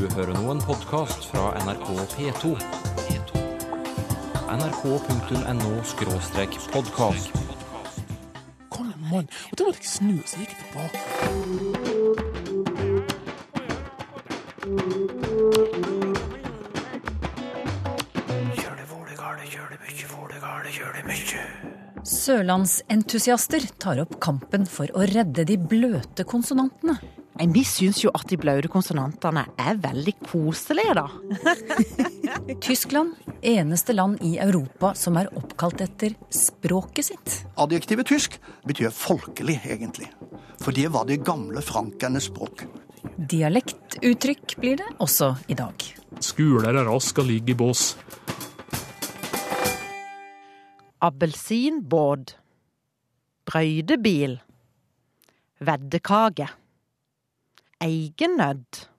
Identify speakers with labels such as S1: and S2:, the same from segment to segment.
S1: Du hører nå en podkast fra NRK P2. nrk.no podkast.
S2: Kom igjen, mann. Og da måtte jeg snu, så gikk jeg tilbake.
S3: Sørlandsentusiaster tar opp kampen for å redde de bløte konsonantene.
S4: Nei, Vi syns jo at de blaute konsonantene er veldig koselige, da.
S3: Tyskland, eneste land i Europa som er oppkalt etter språket sitt.
S5: Adjektivet tysk betyr folkelig, egentlig. For det var det gamle frankernes språk.
S3: Dialektuttrykk blir det også i dag.
S2: Skuler er rask og ligger i bås.
S4: Appelsinbåt. Brøydebil. Veddekake. Egennødd.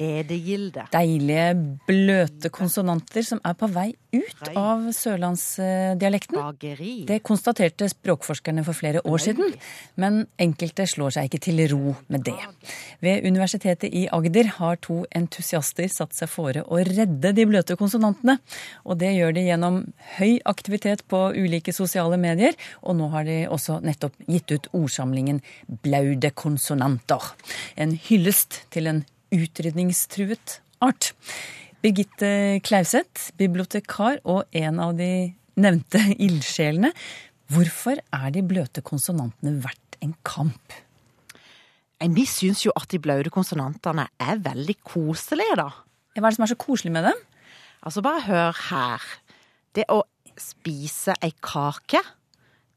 S4: Edegilde.
S3: Deilige, bløte konsonanter som er på vei ut av sørlandsdialekten. Det konstaterte språkforskerne for flere år siden, men enkelte slår seg ikke til ro med det. Ved Universitetet i Agder har to entusiaster satt seg fore å redde de bløte konsonantene. Og det gjør de gjennom høy aktivitet på ulike sosiale medier, og nå har de også nettopp gitt ut ordsamlingen Blaude konsonanter. En hyllest til en utrydningstruet art. Birgitte Klauseth, bibliotekar og en av de nevnte ildsjelene. Hvorfor er de bløte konsonantene verdt en kamp?
S4: Vi syns jo at de blaute konsonantene er veldig koselige, da.
S3: Hva er det som er så koselig med dem?
S4: Altså, bare hør her. Det å spise ei kake,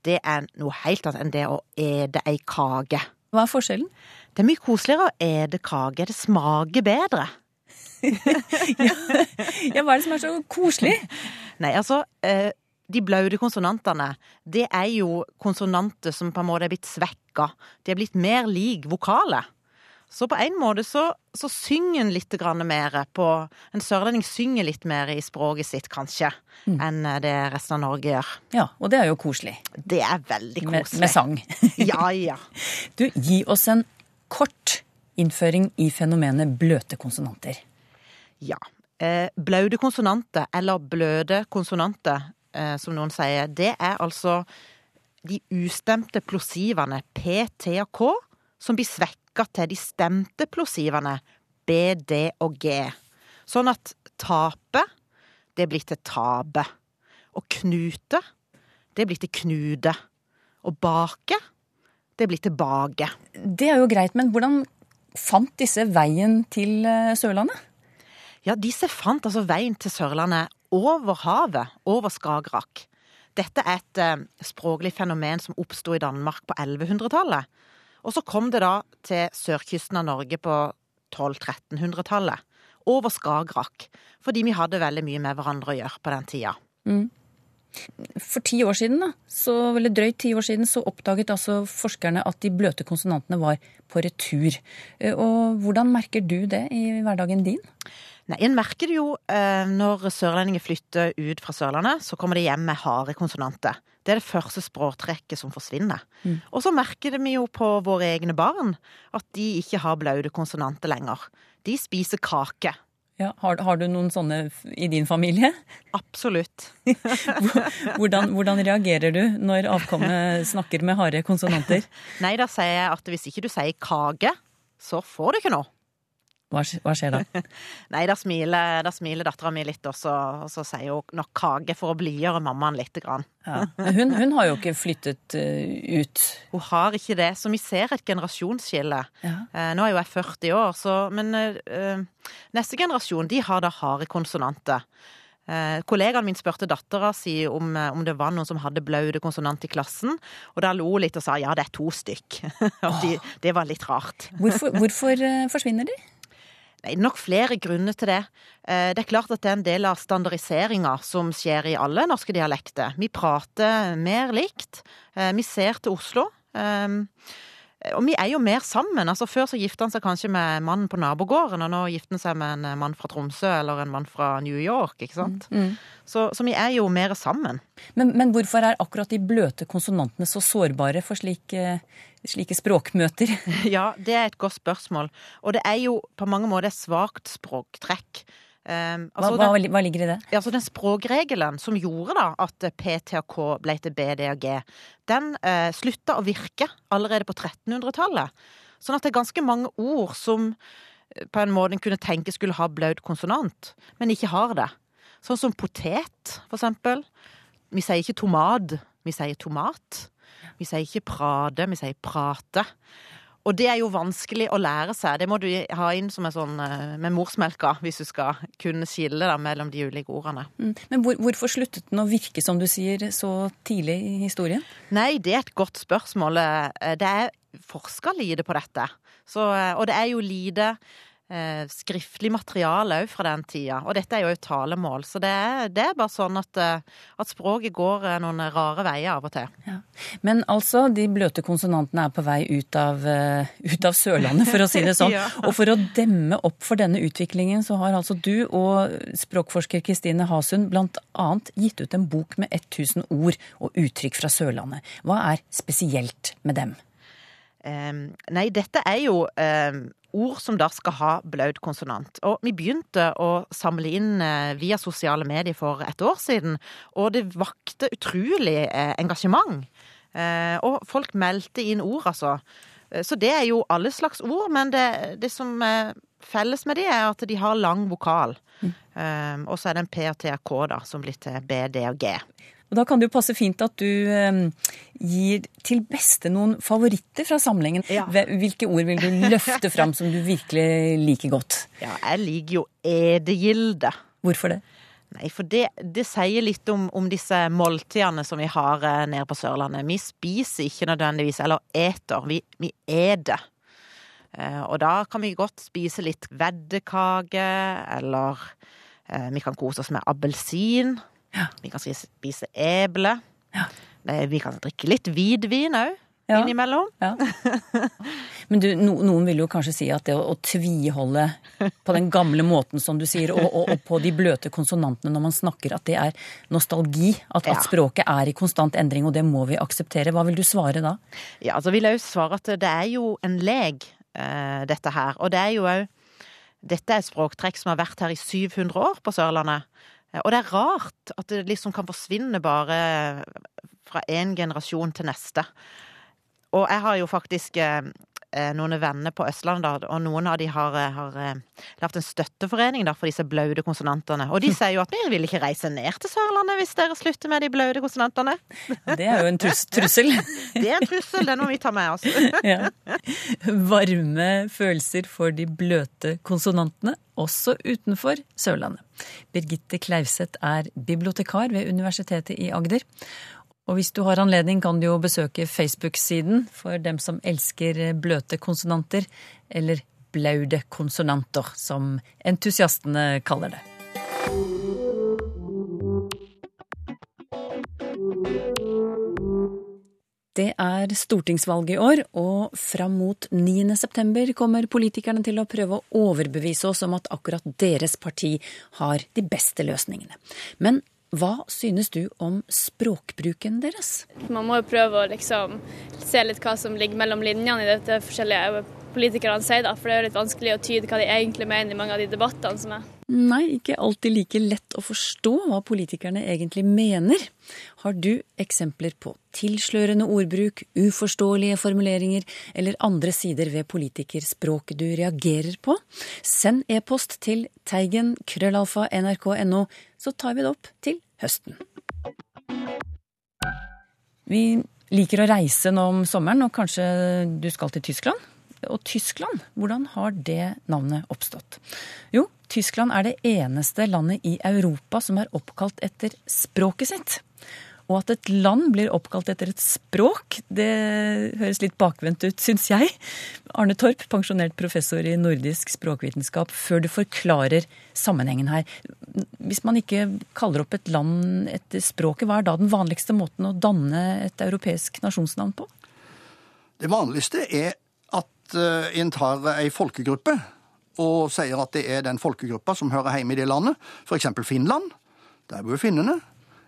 S4: det er noe helt annet enn det å ete ei kake.
S3: Hva er forskjellen?
S4: Det er mye koseligere å ete kake. Det smaker bedre.
S3: Ja, Hva er det som er så koselig?
S4: Nei, altså, eh, de blaute konsonantene, det er jo konsonanter som på en måte er blitt svekka. De er blitt mer lik vokale. Så på en måte så, så synger en litt mer på En sørlending synger litt mer i språket sitt, kanskje, enn det resten av Norge gjør.
S3: Ja, og det er jo koselig.
S4: Det er veldig
S3: Med,
S4: koselig.
S3: med sang.
S4: Ja, ja.
S3: Du, gi oss en kort innføring i fenomenet bløte konsonanter.
S4: Ja. Eh, blaute konsonanter, eller bløde konsonanter, eh, som noen sier, det er altså de ustemte plosivene P, T og K som blir svekka til de stemte plosivene B, D og G. Sånn at tape, det blir til tabe. Og knute, det blir til knude. Og bake, det blir tilbake.
S3: Det er jo greit, men hvordan fant disse veien til eh, Sørlandet?
S4: Ja, disse fant altså veien til Sørlandet over havet, over Skagerrak. Dette er et eh, språklig fenomen som oppsto i Danmark på 1100-tallet. Og så kom det da til sørkysten av Norge på 1200-1300-tallet. Over Skagerrak. Fordi vi hadde veldig mye med hverandre å gjøre på den tida.
S3: For ti år siden, da, så, eller drøyt ti år siden, så oppdaget altså forskerne at de bløte konsonantene var på retur. Eh, Og hvordan merker du det i hverdagen din?
S4: Nei, En merker det jo eh, når sørlendinger flytter ut fra Sørlandet, så kommer de hjem med harde konsonanter. Det er det første språktrekket som forsvinner. Og så merker vi jo på våre egne barn at de ikke har blaute konsonanter lenger. De spiser kake.
S3: Ja, har, har du noen sånne i din familie?
S4: Absolutt.
S3: Hvordan, hvordan reagerer du når avkommet snakker med harde konsonanter?
S4: Nei, da sier jeg at hvis ikke du sier kake, så får du ikke noe.
S3: Hva, hva skjer da?
S4: Nei, da smiler, smiler dattera mi litt, og så, og så sier hun nok kake for å blidgjøre mammaen lite grann.
S3: Ja. Hun, hun har jo ikke flyttet uh, ut.
S4: Hun har ikke det, så vi ser et generasjonsskille.
S3: Ja.
S4: Uh, nå er jo jeg 40 år, så, men uh, neste generasjon de har da harde konsonanter. Eh, kollegaen min spurte dattera si om, om det var noen som hadde blaute konsonant i klassen, og da lo hun litt og sa ja, det er to stykk. Og de, det var litt rart.
S3: Hvorfor, hvorfor forsvinner de?
S4: Det er nok flere grunner til det. Eh, Det er klart at det er en del av standardiseringa som skjer i alle norske dialekter. Vi prater mer likt. Eh, Vi ser til Oslo. Eh, Og vi er jo mer sammen. altså Før så gifta han seg kanskje med mannen på nabogården, og nå gifter han seg med en mann fra Tromsø eller en mann fra New York. ikke sant? Så, så vi er jo mer sammen.
S3: Men, men hvorfor er akkurat de bløte konsonantene så sårbare for slike, slike språkmøter?
S4: Ja, det er et godt spørsmål. Og det er jo på mange måter et svakt språktrekk. Um, altså,
S3: hva,
S4: hva,
S3: hva ligger i det?
S4: ja, altså den språkregelen som gjorde da at P, T og K ble til B, D og G, den uh, slutta å virke allerede på 1300-tallet. Sånn at det er ganske mange ord som eh, på en måte en kunne tenke skulle ha blaut konsonant, men ikke har det. Sånn som potet, for eksempel. Vi sier ikke tomat, vi sier tomat. Vi sier ikke prade, vi sier prate. Og det er jo vanskelig å lære seg. Det må du ha inn som en sånn eh, med morsmelka, hvis du skal kunne skille da, mellom de ulike ordene.
S3: Mm. Men hvor, hvorfor sluttet den å virke, som du sier, så tidlig i historien?
S4: Nei, det er et godt spørsmål. Eh, Det er forska lite på dette. Så, eh, og det er jo lite eh, skriftlig materiale òg fra den tida. Og dette er jo et talemål. Så det er, det er bare sånn at, eh, at språket går eh, noen rare veier av og til.
S3: Ja. Men altså, de bløte konsonantene er på vei ut av, eh, ut av Sørlandet, for å si det sånn.
S4: Ja.
S3: Og for å demme opp for denne utviklingen, så har altså du og språkforsker Kristine Hasund annet gitt ut en bok med 1000 ord og uttrykk fra Sørlandet. Hva er spesielt med dem?
S4: Um, nei, dette er jo em, ord som da skal ha blaut konsonant. Og vi begynte å samle inn eh, via sosiale medier for et år siden, og det vakte utrolig eh, engasjement. Eh, og folk meldte inn ord, altså. Så det er jo alle slags ord, men det, det som er felles med de, er at de har lang vokal. Em, og så er det en P og T og K, da, som blir til B, D og G.
S3: Og Da kan det jo passe fint at du eh, gir til beste noen favoritter fra samlingen.
S4: Ja.
S3: Hvilke ord vil du løfte fram som du virkelig liker godt?
S4: Ja, jeg liker jo edegilde.
S3: Hvorfor det?
S4: Nei, for det, det sier litt om, om disse måltidene som vi har eh, nede på Sørlandet. Vi spiser ikke nødvendigvis, eller eter, vi, vi eter. Eh, og da kan vi godt spise litt veddekake, eller eh, vi kan kose oss med appelsin.
S3: Ja.
S4: Vi kan spise eble.
S3: Ja.
S4: Vi kan drikke litt hvitvin òg,
S3: Ja.
S4: innimellom.
S3: Ja. Men du, no, noen vil jo kanskje si at det å, å tviholde på den gamle måten, som du sier, og, og, og på de bløte konsonantene når man snakker, at det er nostalgi. At, at språket er i konstant endring, og det må vi akseptere. Hva vil du svare da?
S4: Ja, altså vil jeg jo svare at det er jo en leg, uh, dette her. Og det er jo òg Dette er språktrekk som har vært her i 700 år på Sørlandet. Eh, Og det er rart at det liksom kan forsvinne bare fra én generasjon til neste. Og jeg har jo faktisk eh, noen venner på Østlandet, og noen av de har, eh, har eh, lagt en støtteforening for disse blaute konsonantene. Og de sier jo at vi vil ikke reise ned til Sørlandet hvis dere slutter med de blaute konsonantene.
S3: Det er jo en trus trussel.
S4: Det er en trussel, den må vi ta med oss.
S3: Ja. Varme følelser for de bløte konsonantene, også utenfor Sørlandet. Birgitte Klauseth er bibliotekar ved Universitetet i Agder. Og hvis du har anledning, kan du jo besøke Facebook-siden for dem som elsker bløte konsonanter, eller blaude konsonanter, som entusiastene kaller det. Det er stortingsvalg i år, og fram mot 9. september kommer politikerne til å prøve å overbevise oss om at akkurat deres parti har de beste løsningene. Men hva synes du om språkbruken deres?
S6: Man må jo prøve å liksom se litt hva som ligger mellom linjene i dette forskjellige politikerne sier, da, for det er jo litt vanskelig å tyde hva de egentlig mener i mange av de debattene som er.
S3: Nei, ikke alltid like lett å forstå hva politikerne egentlig mener. Har du eksempler på tilslørende ordbruk, uforståelige formuleringer eller andre sider ved politikerspråket du reagerer på? Send e-post til teigen krøllalfa nrk.no, så tar vi det opp til høsten. Vi liker å reise nå om sommeren, og kanskje du skal til Tyskland? Og Tyskland, hvordan har det navnet oppstått? Jo, Tyskland er det eneste landet i Europa som er oppkalt etter språket sitt. Og at et land blir oppkalt etter et språk, det høres litt bakvendt ut, syns jeg. Arne Torp, pensjonert professor i nordisk språkvitenskap, før du forklarer sammenhengen her. Hvis man ikke kaller opp et land etter språket, hva er da den vanligste måten å danne et europeisk nasjonsnavn på?
S5: Det vanligste er at eh, en tar ei folkegruppe og sier at det er den folkegruppa som hører hjemme i det landet. Eksempel Finland. Der bor finnene.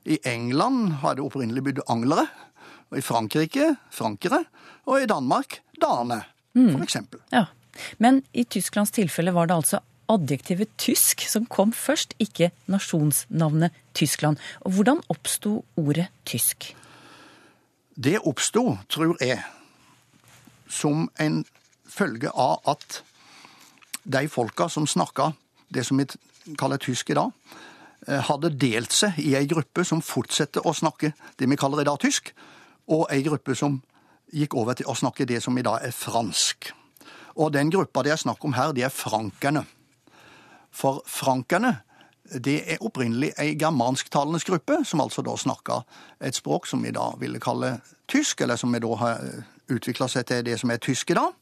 S5: I England har det opprinnelig bodd anglere. Og i Frankrike frankere. Og i Danmark dane, for eksempel.
S3: Ja. Men i Tysklands tilfelle var det altså adjektivet tysk som kom først, ikke nasjonsnavnet Tyskland. Og hvordan oppsto ordet tysk?
S5: Det oppsto, tror jeg, som en følge av at de folka som snakka det som vi kaller tysk i dag, hadde delt seg i ei gruppe som fortsetter å snakke det vi kaller i dag tysk, og ei gruppe som gikk over til å snakke det som i dag er fransk. Og den gruppa det er snakk om her, det er frankerne. For frankerne det er opprinnelig ei germansktalende gruppe, som altså da snakka et språk som vi da ville kalle tysk, eller som vi da har utvikla seg til det som er tysk i dag.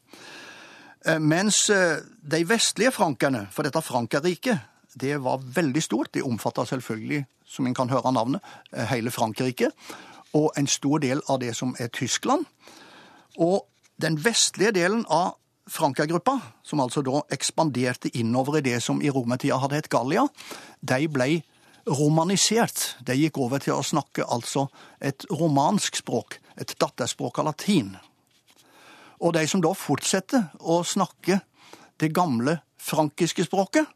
S5: Eh, Mens eh, de vestlige frankerne, for dette Frankrike, det var veldig stort. Det omfatta selvfølgelig, som en kan høre av navnet, eh, hele Frankrike. Og en stor del av det som er Tyskland. Og den vestlige delen av Frankrike-gruppa, som altså da ekspanderte innover i det som i romertida hadde hett Gallia, de ble romanisert. De gikk over til å snakke altså et romansk språk, et datterspråk av latin. Og de som da fortsetter å snakke det gamle frankiske språket,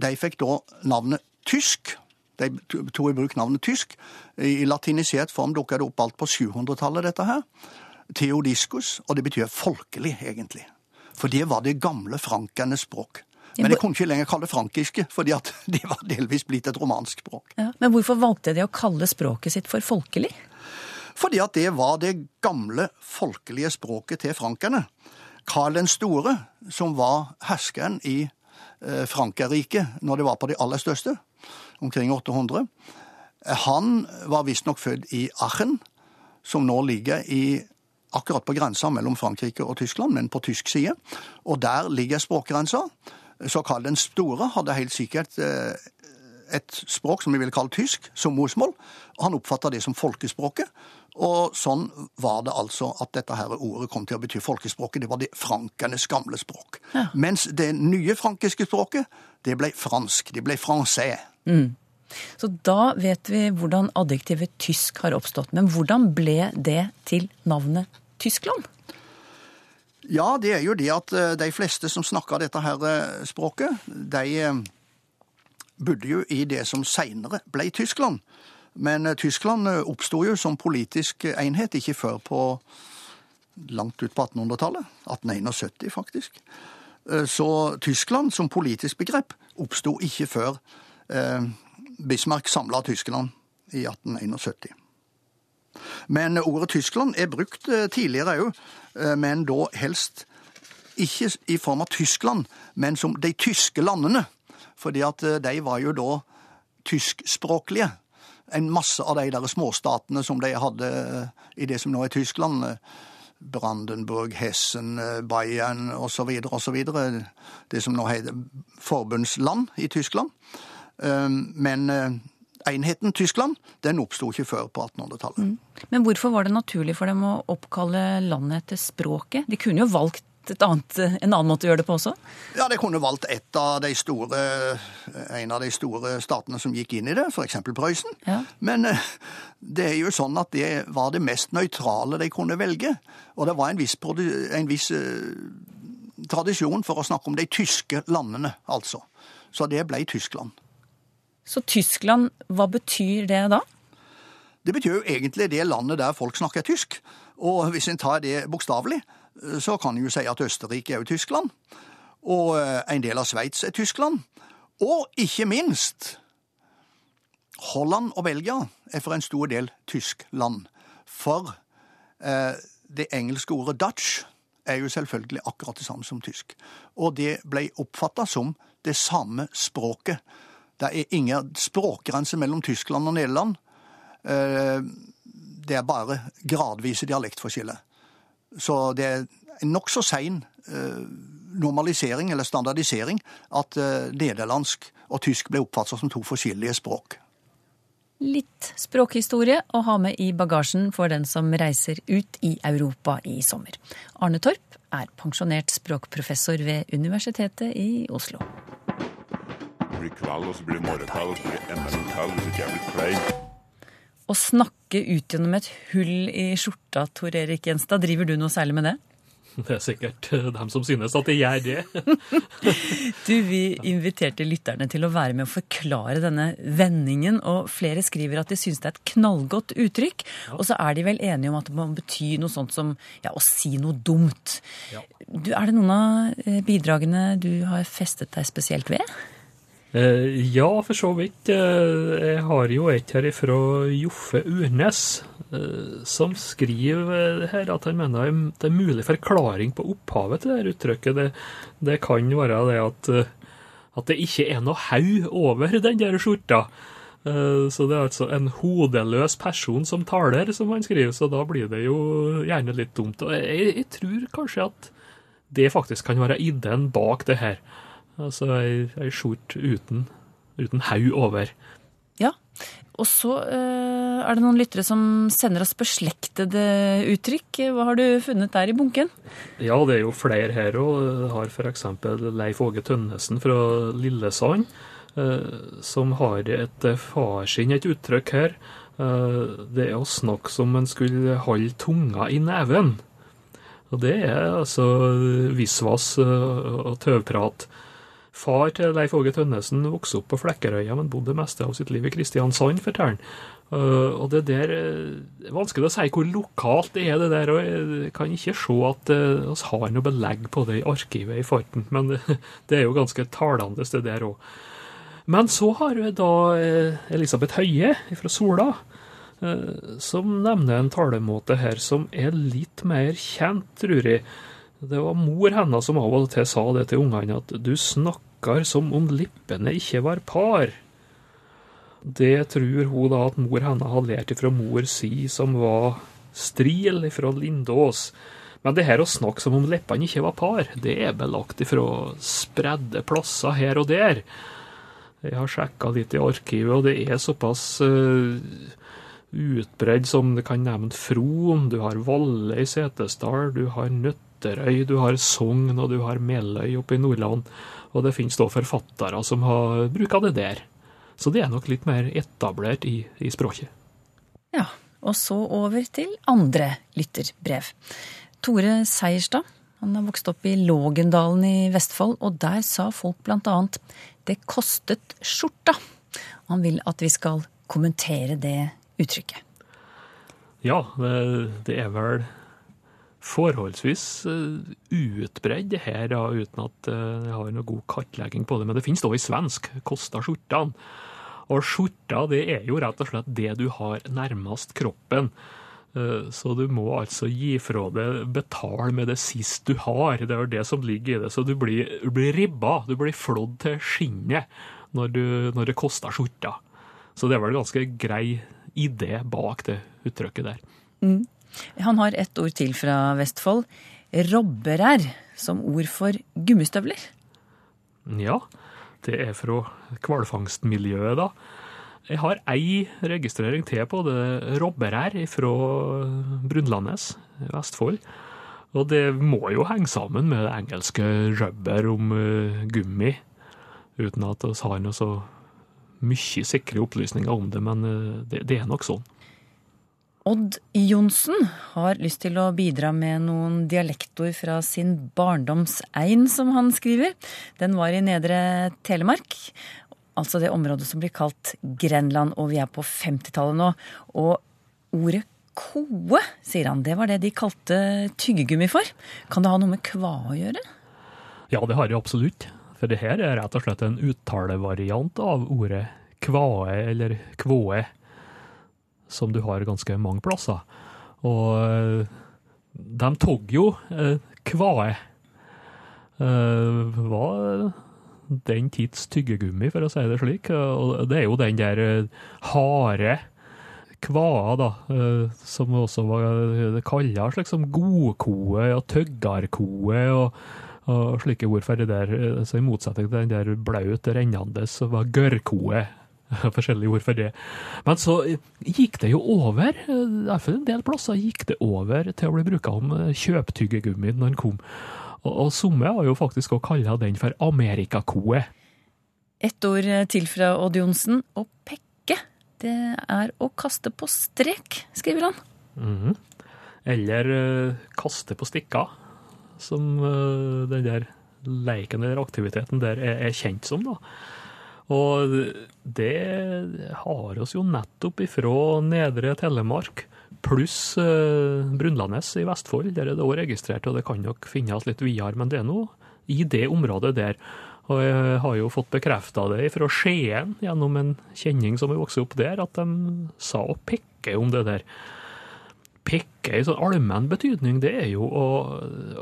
S5: de fikk da navnet tysk. De tok i bruk navnet tysk. I latinisert form dukka det opp alt på 700-tallet, dette her. Theodiscus, og det betyr folkelig, egentlig. For det var det gamle frankernes språk. Men jeg kunne ikke lenger kalle det frankiske, fordi at det var delvis blitt et romansk språk.
S3: Ja. Men hvorfor valgte de å kalle språket sitt for folkelig?
S5: Fordi at det var det gamle folkelige språket til frankerne. Karl den store, som var herskeren i eh, Frankrike når det var på de aller største, omkring 800, han var visstnok født i Aachen, som nå ligger i akkurat på grensa mellom Frankrike og Tyskland, men på tysk side. Og der ligger språkgrensa. Så Karl den store hadde helt sikkert eh, et språk som vi vil kalle tysk, som morsmål. Han oppfatta det som folkespråket. Og sånn var det altså at dette her ordet kom til å bety folkespråket. Det var det frankernes gamle språk.
S3: Ja.
S5: Mens det nye frankiske språket, det ble fransk. Det ble français.
S3: Så da vet vi hvordan adjektivet tysk har oppstått. Men hvordan ble det til navnet Tyskland?
S5: Ja, det er jo det at eh, de fleste som snakker dette her eh, språket, de eh, bodde jo i det som seinere ble Tyskland. Men eh, Tyskland eh, oppsto jo som politisk enhet ikke før på langt ut på 1800-tallet. 1871, faktisk. Eh, Så Tyskland som politisk begrep oppsto ikke før Bismarck samla Tyskland i 1871. Men ordet Tyskland er brukt tidligere òg, men da helst ikke i form av Tyskland, men som de tyske landene. Fordi at eh, de var jo da tyskspråklige. En masse av de der småstatene som de hadde eh, i det som nå er Tyskland. eh, Brandenburg, Hessen, Bayern osv. osv. Det som nå heter forbundsland i Tyskland. Eh, Men enheten Tyskland, den oppsto ikke før på 1800-tallet.
S3: Men hvorfor var det naturlig for dem å oppkalle landet etter språket? De kunne jo valgt annet, en annen måte å gjøre det på også?
S5: Ja, de kunne valgt et av de store, en av de store statene som gikk inn i det, f.eks. Prøysen.
S3: Ja.
S5: Men eh, det er jo sånn at det var det mest nøytrale de kunne velge. Og det var en viss, en viss eh, tradisjon for å snakke om de tyske landene, altså. Så det ble Tyskland.
S3: Så Tyskland, hva betyr det da?
S5: Det betyr jo egentlig det landet der folk snakker tysk. Og hvis en tar det bokstavelig, så kan en jo si at Østerrike er jo Tyskland. Og eh, en del av Sveits er Tyskland. Og ikke minst Holland og Belgia er for en stor del Tyskland. For eh, det engelske ordet Dutch er jo selvfølgelig akkurat det samme som tysk. Og det ble oppfatta som det samme språket. Det er ingen språkgrense mellom Tyskland og Nederland. Eh, Det er bare gradvise dialektforskjeller. Så det er en nokså sein eh, normalisering eller standardisering at eh, nederlandsk og tysk ble oppfattet som to forskjellige språk.
S3: litt språkhistorie å ha med i bagasjen for den som reiser ut i Europa i sommer. Arne Torp er pensjonert språkprofessor ved Universitetet i Oslo.
S7: Det blir kveld, og så blir det morgenkveld, og så blir det enda en kveld hvis ikke jeg blir klein.
S3: Å snakke ut gjennom et hull i skjorta, Tor Erik Gjenstad, driver du noe særlig med det?
S8: Det er sikkert eh, dem som synes at det gjør det.
S3: Du, Vi inviterte lytterne til å være med å forklare denne vendingen, og flere skriver at de syns det er et knallgodt uttrykk. Og så er de vel enige om at det må bety noe sånt som ja, å si noe dumt.
S8: Ja.
S3: Du, er det noen av eh, bidragene du har festet deg spesielt ved?
S8: Eh, Ja, for så vidt. Eh, Jeg har jo et her fra Joffe Urnes, eh, som skriver her at han mener det er mulig forklaring på opphavet til det uttrykket. Det, det kan være det at, at det ikke er noe haug over den der skjorta. Så det er altså en hodeløs person som taler, som han skriver, så da blir det jo gjerne litt dumt. Og jeg, jeg tror kanskje at det faktisk kan være ideen bak det her. Altså ei, ei skjort uten, uten haug over.
S3: Ja. Og så uh, er det noen lyttere som sender oss beslektede uttrykk. Hva har du funnet der i bunken?
S8: Ja, det er jo flere her òg. Har f.eks. Leif Åge Tønnesen fra Lillesand, uh, som har et eh, farsinn, et uttrykk her. Uh, det er å snakke som en skulle holde tunga i neven. Og det er altså visvas og tøvprat. Far til Leif Åge Tønnesen vokste opp på Flekkerøya, men bodde meste av sitt liv i Kristiansand, forteller han. Uh, og det der uh, er vanskelig å si hvor lokalt det er, det der, og jeg kan ikke se at uh, har noe belegg på det i arkivet i farten, men det, det er jo ganske talende, det der òg. Men så har vi da uh, Elisabeth Høie fra Sola, uh, som nevner en talemåte her som er litt mer kjent, tror jeg. Det var mor hennes som av og til sa det til ungene, at du snakker som om lippene ikke var par. Det tror hun da at mor henne hadde lært ifra mor si, som var stril ifra Lindås. Men det her å snakke som om leppene ikke var par, det er belagt ifra spredde plasser her og der. Jeg har sjekka litt i arkivet, og det er såpass uh, utbredd som det kan nevne Fron, du har Valle i Setesdal, du har Nøtterøy, du har Sogn og du har Meløy oppe i Nordland. Og det finnes da forfattere som har bruka det der. Så det er nok litt mer etablert i, i språket.
S3: Ja, og så over til andre lytterbrev. Tore Seierstad han har vokst opp i Lågendalen i Vestfold, og der sa folk blant annet 'det kostet skjorta'. Han vil at vi skal kommentere det uttrykket.
S8: Ja, det, det er vel forholdsvis eh, utbredd her, da, uten at eh, jeg har noe god kartlegging på det. Men det finnes da i svensk. Kosta skjortan. Og skjorta, det er jo rett og slett det du har nærmest kroppen. Eh, Så du må altså gi fra deg betale med det sist du har. Det er det som ligger i det. Så du blir, du blir ribba, du blir flådd til skinnet når, du, når det koster skjorta. Så det er vel en ganske grei idé bak det uttrykket der.
S3: Han har ett ord til fra Vestfold. Robberær, som ord for gummistøvler.
S8: Ja, det er fra hvalfangstmiljøet, da. Jeg har ei registrering til på det robberær fra Brunlandnes, Vestfold. Og det må jo henge sammen med det engelske rubber om eh, gummi, uten at vi har noe så mye sikre opplysninger om det, men eh, det, det er nok sånn.
S3: Odd Johnsen har lyst til å bidra med noen dialektord fra sin barndomsein, som han skriver. Den var i Nedre Telemark, altså det området som blir kalt Grenland, og vi er på 50-tallet nå. Og ordet koe, sier han, det var det de kalte tyggegummi for. Kan det ha noe med kva å gjøre?
S8: Ja, det har jeg absolutt. For det her er rett og slett en uttalevariant av ordet kvae eller kvåe, som du har ganske mange plasser. Og eh, de tog jo eh, kvae. Eh, var den tids tyggegummi, for å si det slik. Og det er jo den der harde kvae, da, som også var kalla liksom godkoe og tøggarkoe og, og slike ord for det der. Så i motsetning til den der blaut rennende, så var gørrkoe forskjellige ord for det. Men så gikk det jo over, i hvert fall en del plasser gikk det over til å bli bruka om eh, kjøptyggegummi når den kom. Og, og somme har jo faktisk òg kalla den for amerikakoe.
S3: Ett ord til fra Odd Johnsen. Å pekke, det er å kaste på strek, skriver han.
S8: Mhm. Eller uh, kaste på stikka, som uh, den der leiken eller aktiviteten der er, er kjent som, da. Og det har oss jo nettopp ifra Nedre Telemark, pluss eh, Brunlandnes i Vestfold. Der er det òg registrert, og det kan nok finnes litt videre, men det er nå i det området der. Og jeg har jo fått bekrefta det fra Skien gjennom en kjenning som er vokst opp der, at de sa å pekke om det der. Pekke i sånn allmenn betydning, det er jo å,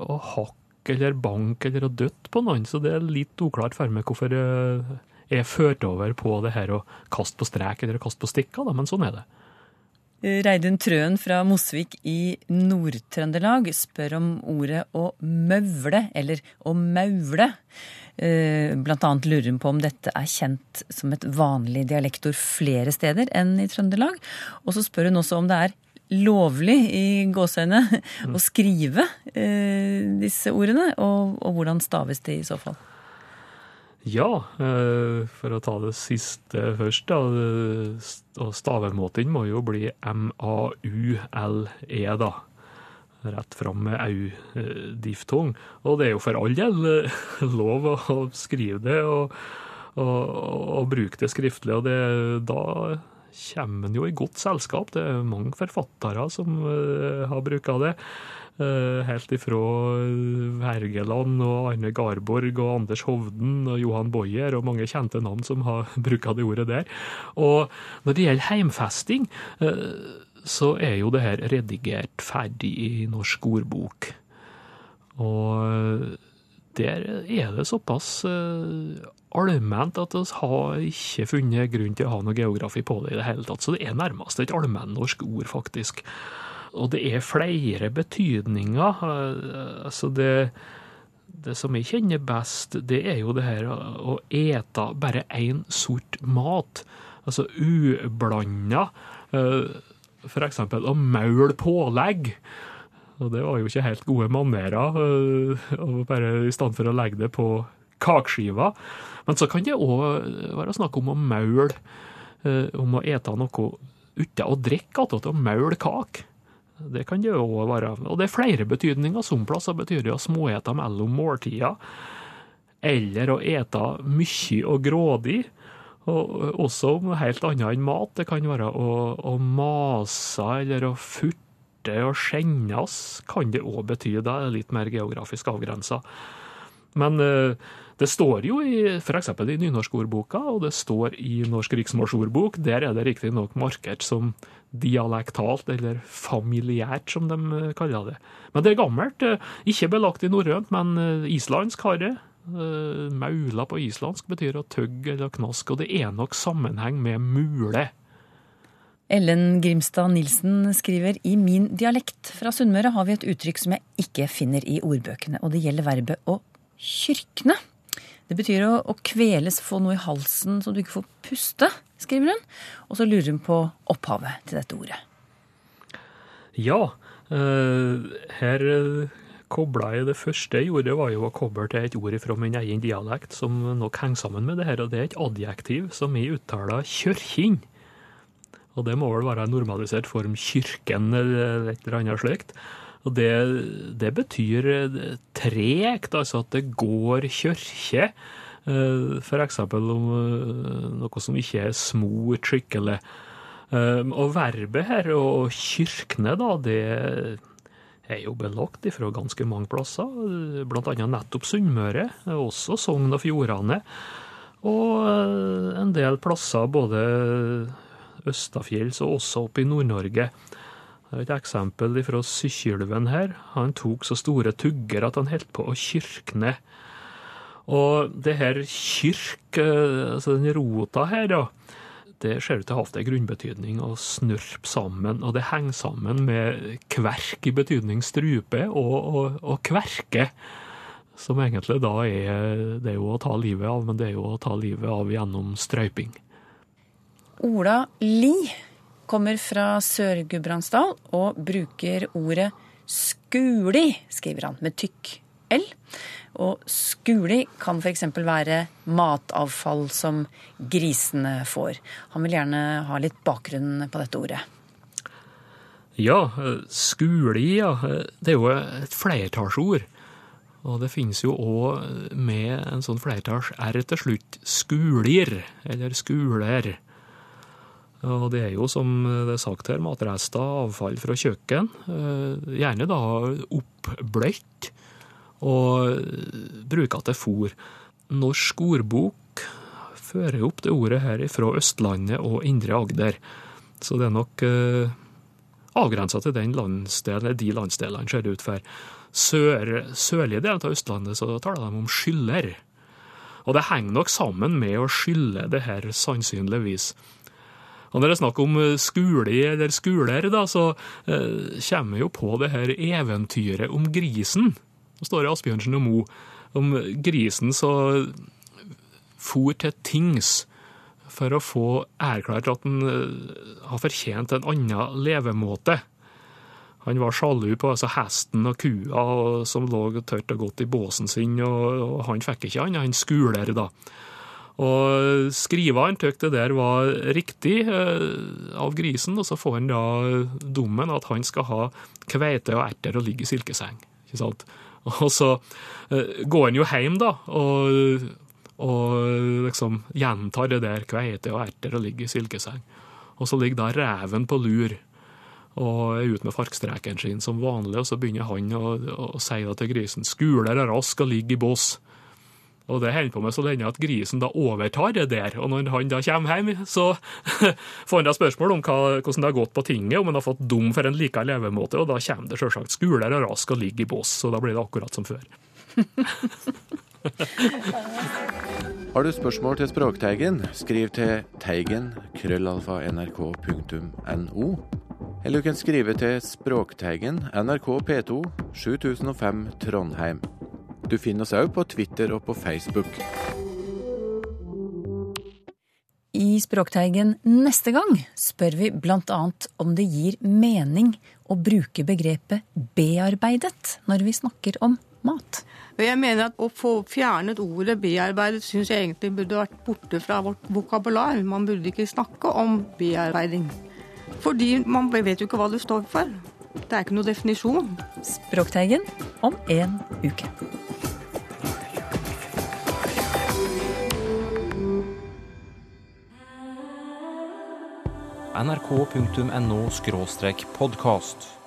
S8: å hakke eller banke eller å døtte på noen, så det er litt uklart for meg hvorfor jeg er ført over på det her å kaste på strek eller kaste på stikker, da, men sånn er det.
S3: Reidun Trøen fra Mosvik i Nord-Trøndelag spør om ordet å møvle, eller å maule. Eh, Blant annet lurer hun på om dette er kjent som et vanlig dialektord flere steder enn i Trøndelag. Og så spør hun også om det er lovlig i gåseøyne å skrive eh, disse ordene, og, og hvordan staves det i så fall?
S8: Ja, eh, for å ta det siste først, da. stavemåten må jo bli M-A-U-L-E, da. Rett fram med au-diftong. Og det er jo for all del eh, lov å skrive det og, og, og bruke det skriftlig, og det, da kommer en jo i godt selskap. Det er mange forfattere som eh, har bruka det. Eh, helt ifra Wergeland og Arne Garborg og Anders Hovden og Johan Boyer og mange kjente navn som har bruka det ordet der. Og når det gjelder heimfesting, eh, så er jo det her redigert ferdig i Norsk ordbok. Og der er det såpass eh, allment at vi har ikke funnet grunn til å ha noe geografi på det i det hele tatt. Så det er nærmest et allmennorsk ord, faktisk. Og det er flere betydninger. eh, Altså det, det som jeg kjenner best, det er jo det her å ete bare én sort mat. Altså ublanda. For eksempel å maule pålegg. Og det var jo ikke helt gode manerer, eh, bare i stedet for å legge det på kakeskiva. Men så kan det òg være snakk om å maule, eh, om å ete noe uten å drikke attåt å maule kake. Det kan det òg være. Og det er flere betydninger. Som plasser betyr det å småete mellom måltider, eller å ete mye og grådig. Og også helt annet enn mat. Det kan være å, å mase eller å furte og skjennes, kan det òg bety. Da er det litt mer geografisk avgrensa. Men eh, det står jo i f.eks. i nynorskordboka, og det står i Norsk riksmålsordbok. Der er det riktignok markert som dialektalt, eller familiært, som de eh, kaller det. Men det er gammelt. eh, Ikke belagt i norrønt, men eh, islandsk har det. Maula på islandsk betyr å tøgge eller knaske, og det er nok sammenheng med mule.
S3: Ellen Grimstad Nilsen skriver i min dialekt fra Sunnmøre har vi et uttrykk som jeg ikke finner i ordbøkene, og det gjelder verbet å kyrkne. Det betyr å, å kveles, få noe i halsen så du ikke får puste, skriver hun. Og så lurer hun på opphavet til dette ordet.
S8: Ja, uh, her eh, kobla jeg det første jeg gjorde, var jo å koble til et ord fra min egen dialekt som nok henger sammen med det her, og det er et adjektiv som jeg uttaler kjørkinn. Og det må vel være en normalisert form kyrken eller et eller annet slikt. Og det, det betyr eh, tregt, altså at det går kjørke. F.eks. For eksempel om eh, noe som ikke er smurt skikkelig. Eh, Og verbet her, å kyrkne, da, det er jo belagt fra ganske mange plasser, blant annet nettopp Sunnmøre, også Sogn og Fjordane, og eh, en del plasser både østafjells og også oppe i Nord-Norge. Det er et eksempel fra Sykkylven her. Han tok så store tugger at han holdt på å kyrkne. Og det her kyrk, eh, altså den rota her, da, det ser ut til å ha hatt en grunnbetydning å snurpe sammen, og det henger sammen med kverk i betydning strupe og, og, og kverke. Som egentlig da er Det er jo å ta livet av, men det er jo å ta livet av gjennom strøyping.
S3: Ola Li kommer fra Sør-Gudbrandsdal og bruker ordet skuli, skriver han, med tykk L. Og skuli kan f.eks. være matavfall som grisene får. Han vil gjerne ha litt bakgrunn på dette ordet.
S8: Ja, skuli, ja. Det er jo et flertallsord. Og det finnes jo òg med en sånn flertalls-r til slutt, skulir, eller skuler. Og det er jo, som det er sagt her, matrester, avfall fra kjøkken. eh, Gjerne da oppbløtt og bruker til fôr. Norsk ordbok fører opp det ordet her fra Østlandet og Indre Agder. Så det er nok eh, avgrensa til den landsdelen, de landsdelene, ser det ut for. Sør, sørlige deler av Østlandet så taler de om skyller. Og det henger nok sammen med å skylle det her, sannsynligvis. Og når det er snakk om eh, skuli eller skuler, da, så eh, kommer jo på det her eventyret om grisen. Det står i Asbjørnsen og Mo om grisen som for til tings for å få erklært at han eh, har fortjent en annen levemåte. Han var sjalu på altså hesten og kua som lå tørt og godt i båsen sin, og, og han fikk ikke annet han skuler, da. Og skriveren syntes det der var riktig eh, av grisen, og så får han da dommen at han skal ha kveite og erter og ligge i silkeseng. Ikke sant? Og så eh, går han jo hjem, da, og, og liksom gjentar det der kveite og erter og ligge i silkeseng. Og så ligger da reven på lur og er ute med farkstreken sin som vanlig, og så begynner han å, å si da til grisen 'skuler er rask og ligger i bås'. Og det holder på med så lenge at grisen da overtar det der. Og når han da kommer hjem, så får han da spørsmål om hva, hvordan det har gått på tinget, om han har fått dom for en like levemåte, og da kommer det selvsagt 'skuler og rask og ligger i bås'. Så da blir det akkurat som før.
S9: Har du spørsmål til Språkteigen, skriv til teigen krøllalfa nrk.no. Eller du kan skrive til Språkteigen, NRK P2, 7005 Trondheim. Du finner oss òg på Twitter og på Facebook.
S3: I Språkteigen neste gang spør vi bl.a. om det gir mening å bruke begrepet bearbeidet når vi snakker om mat.
S10: Jeg mener at Å få fjernet ordet bearbeidet syns jeg egentlig burde vært borte fra vårt vokabular. Man burde ikke snakke om bearbeiding. Fordi man vet jo ikke hva det står for. Det er ikke noe definisjon.
S3: Språkteigen om en uke.
S1: nrk.no podkast.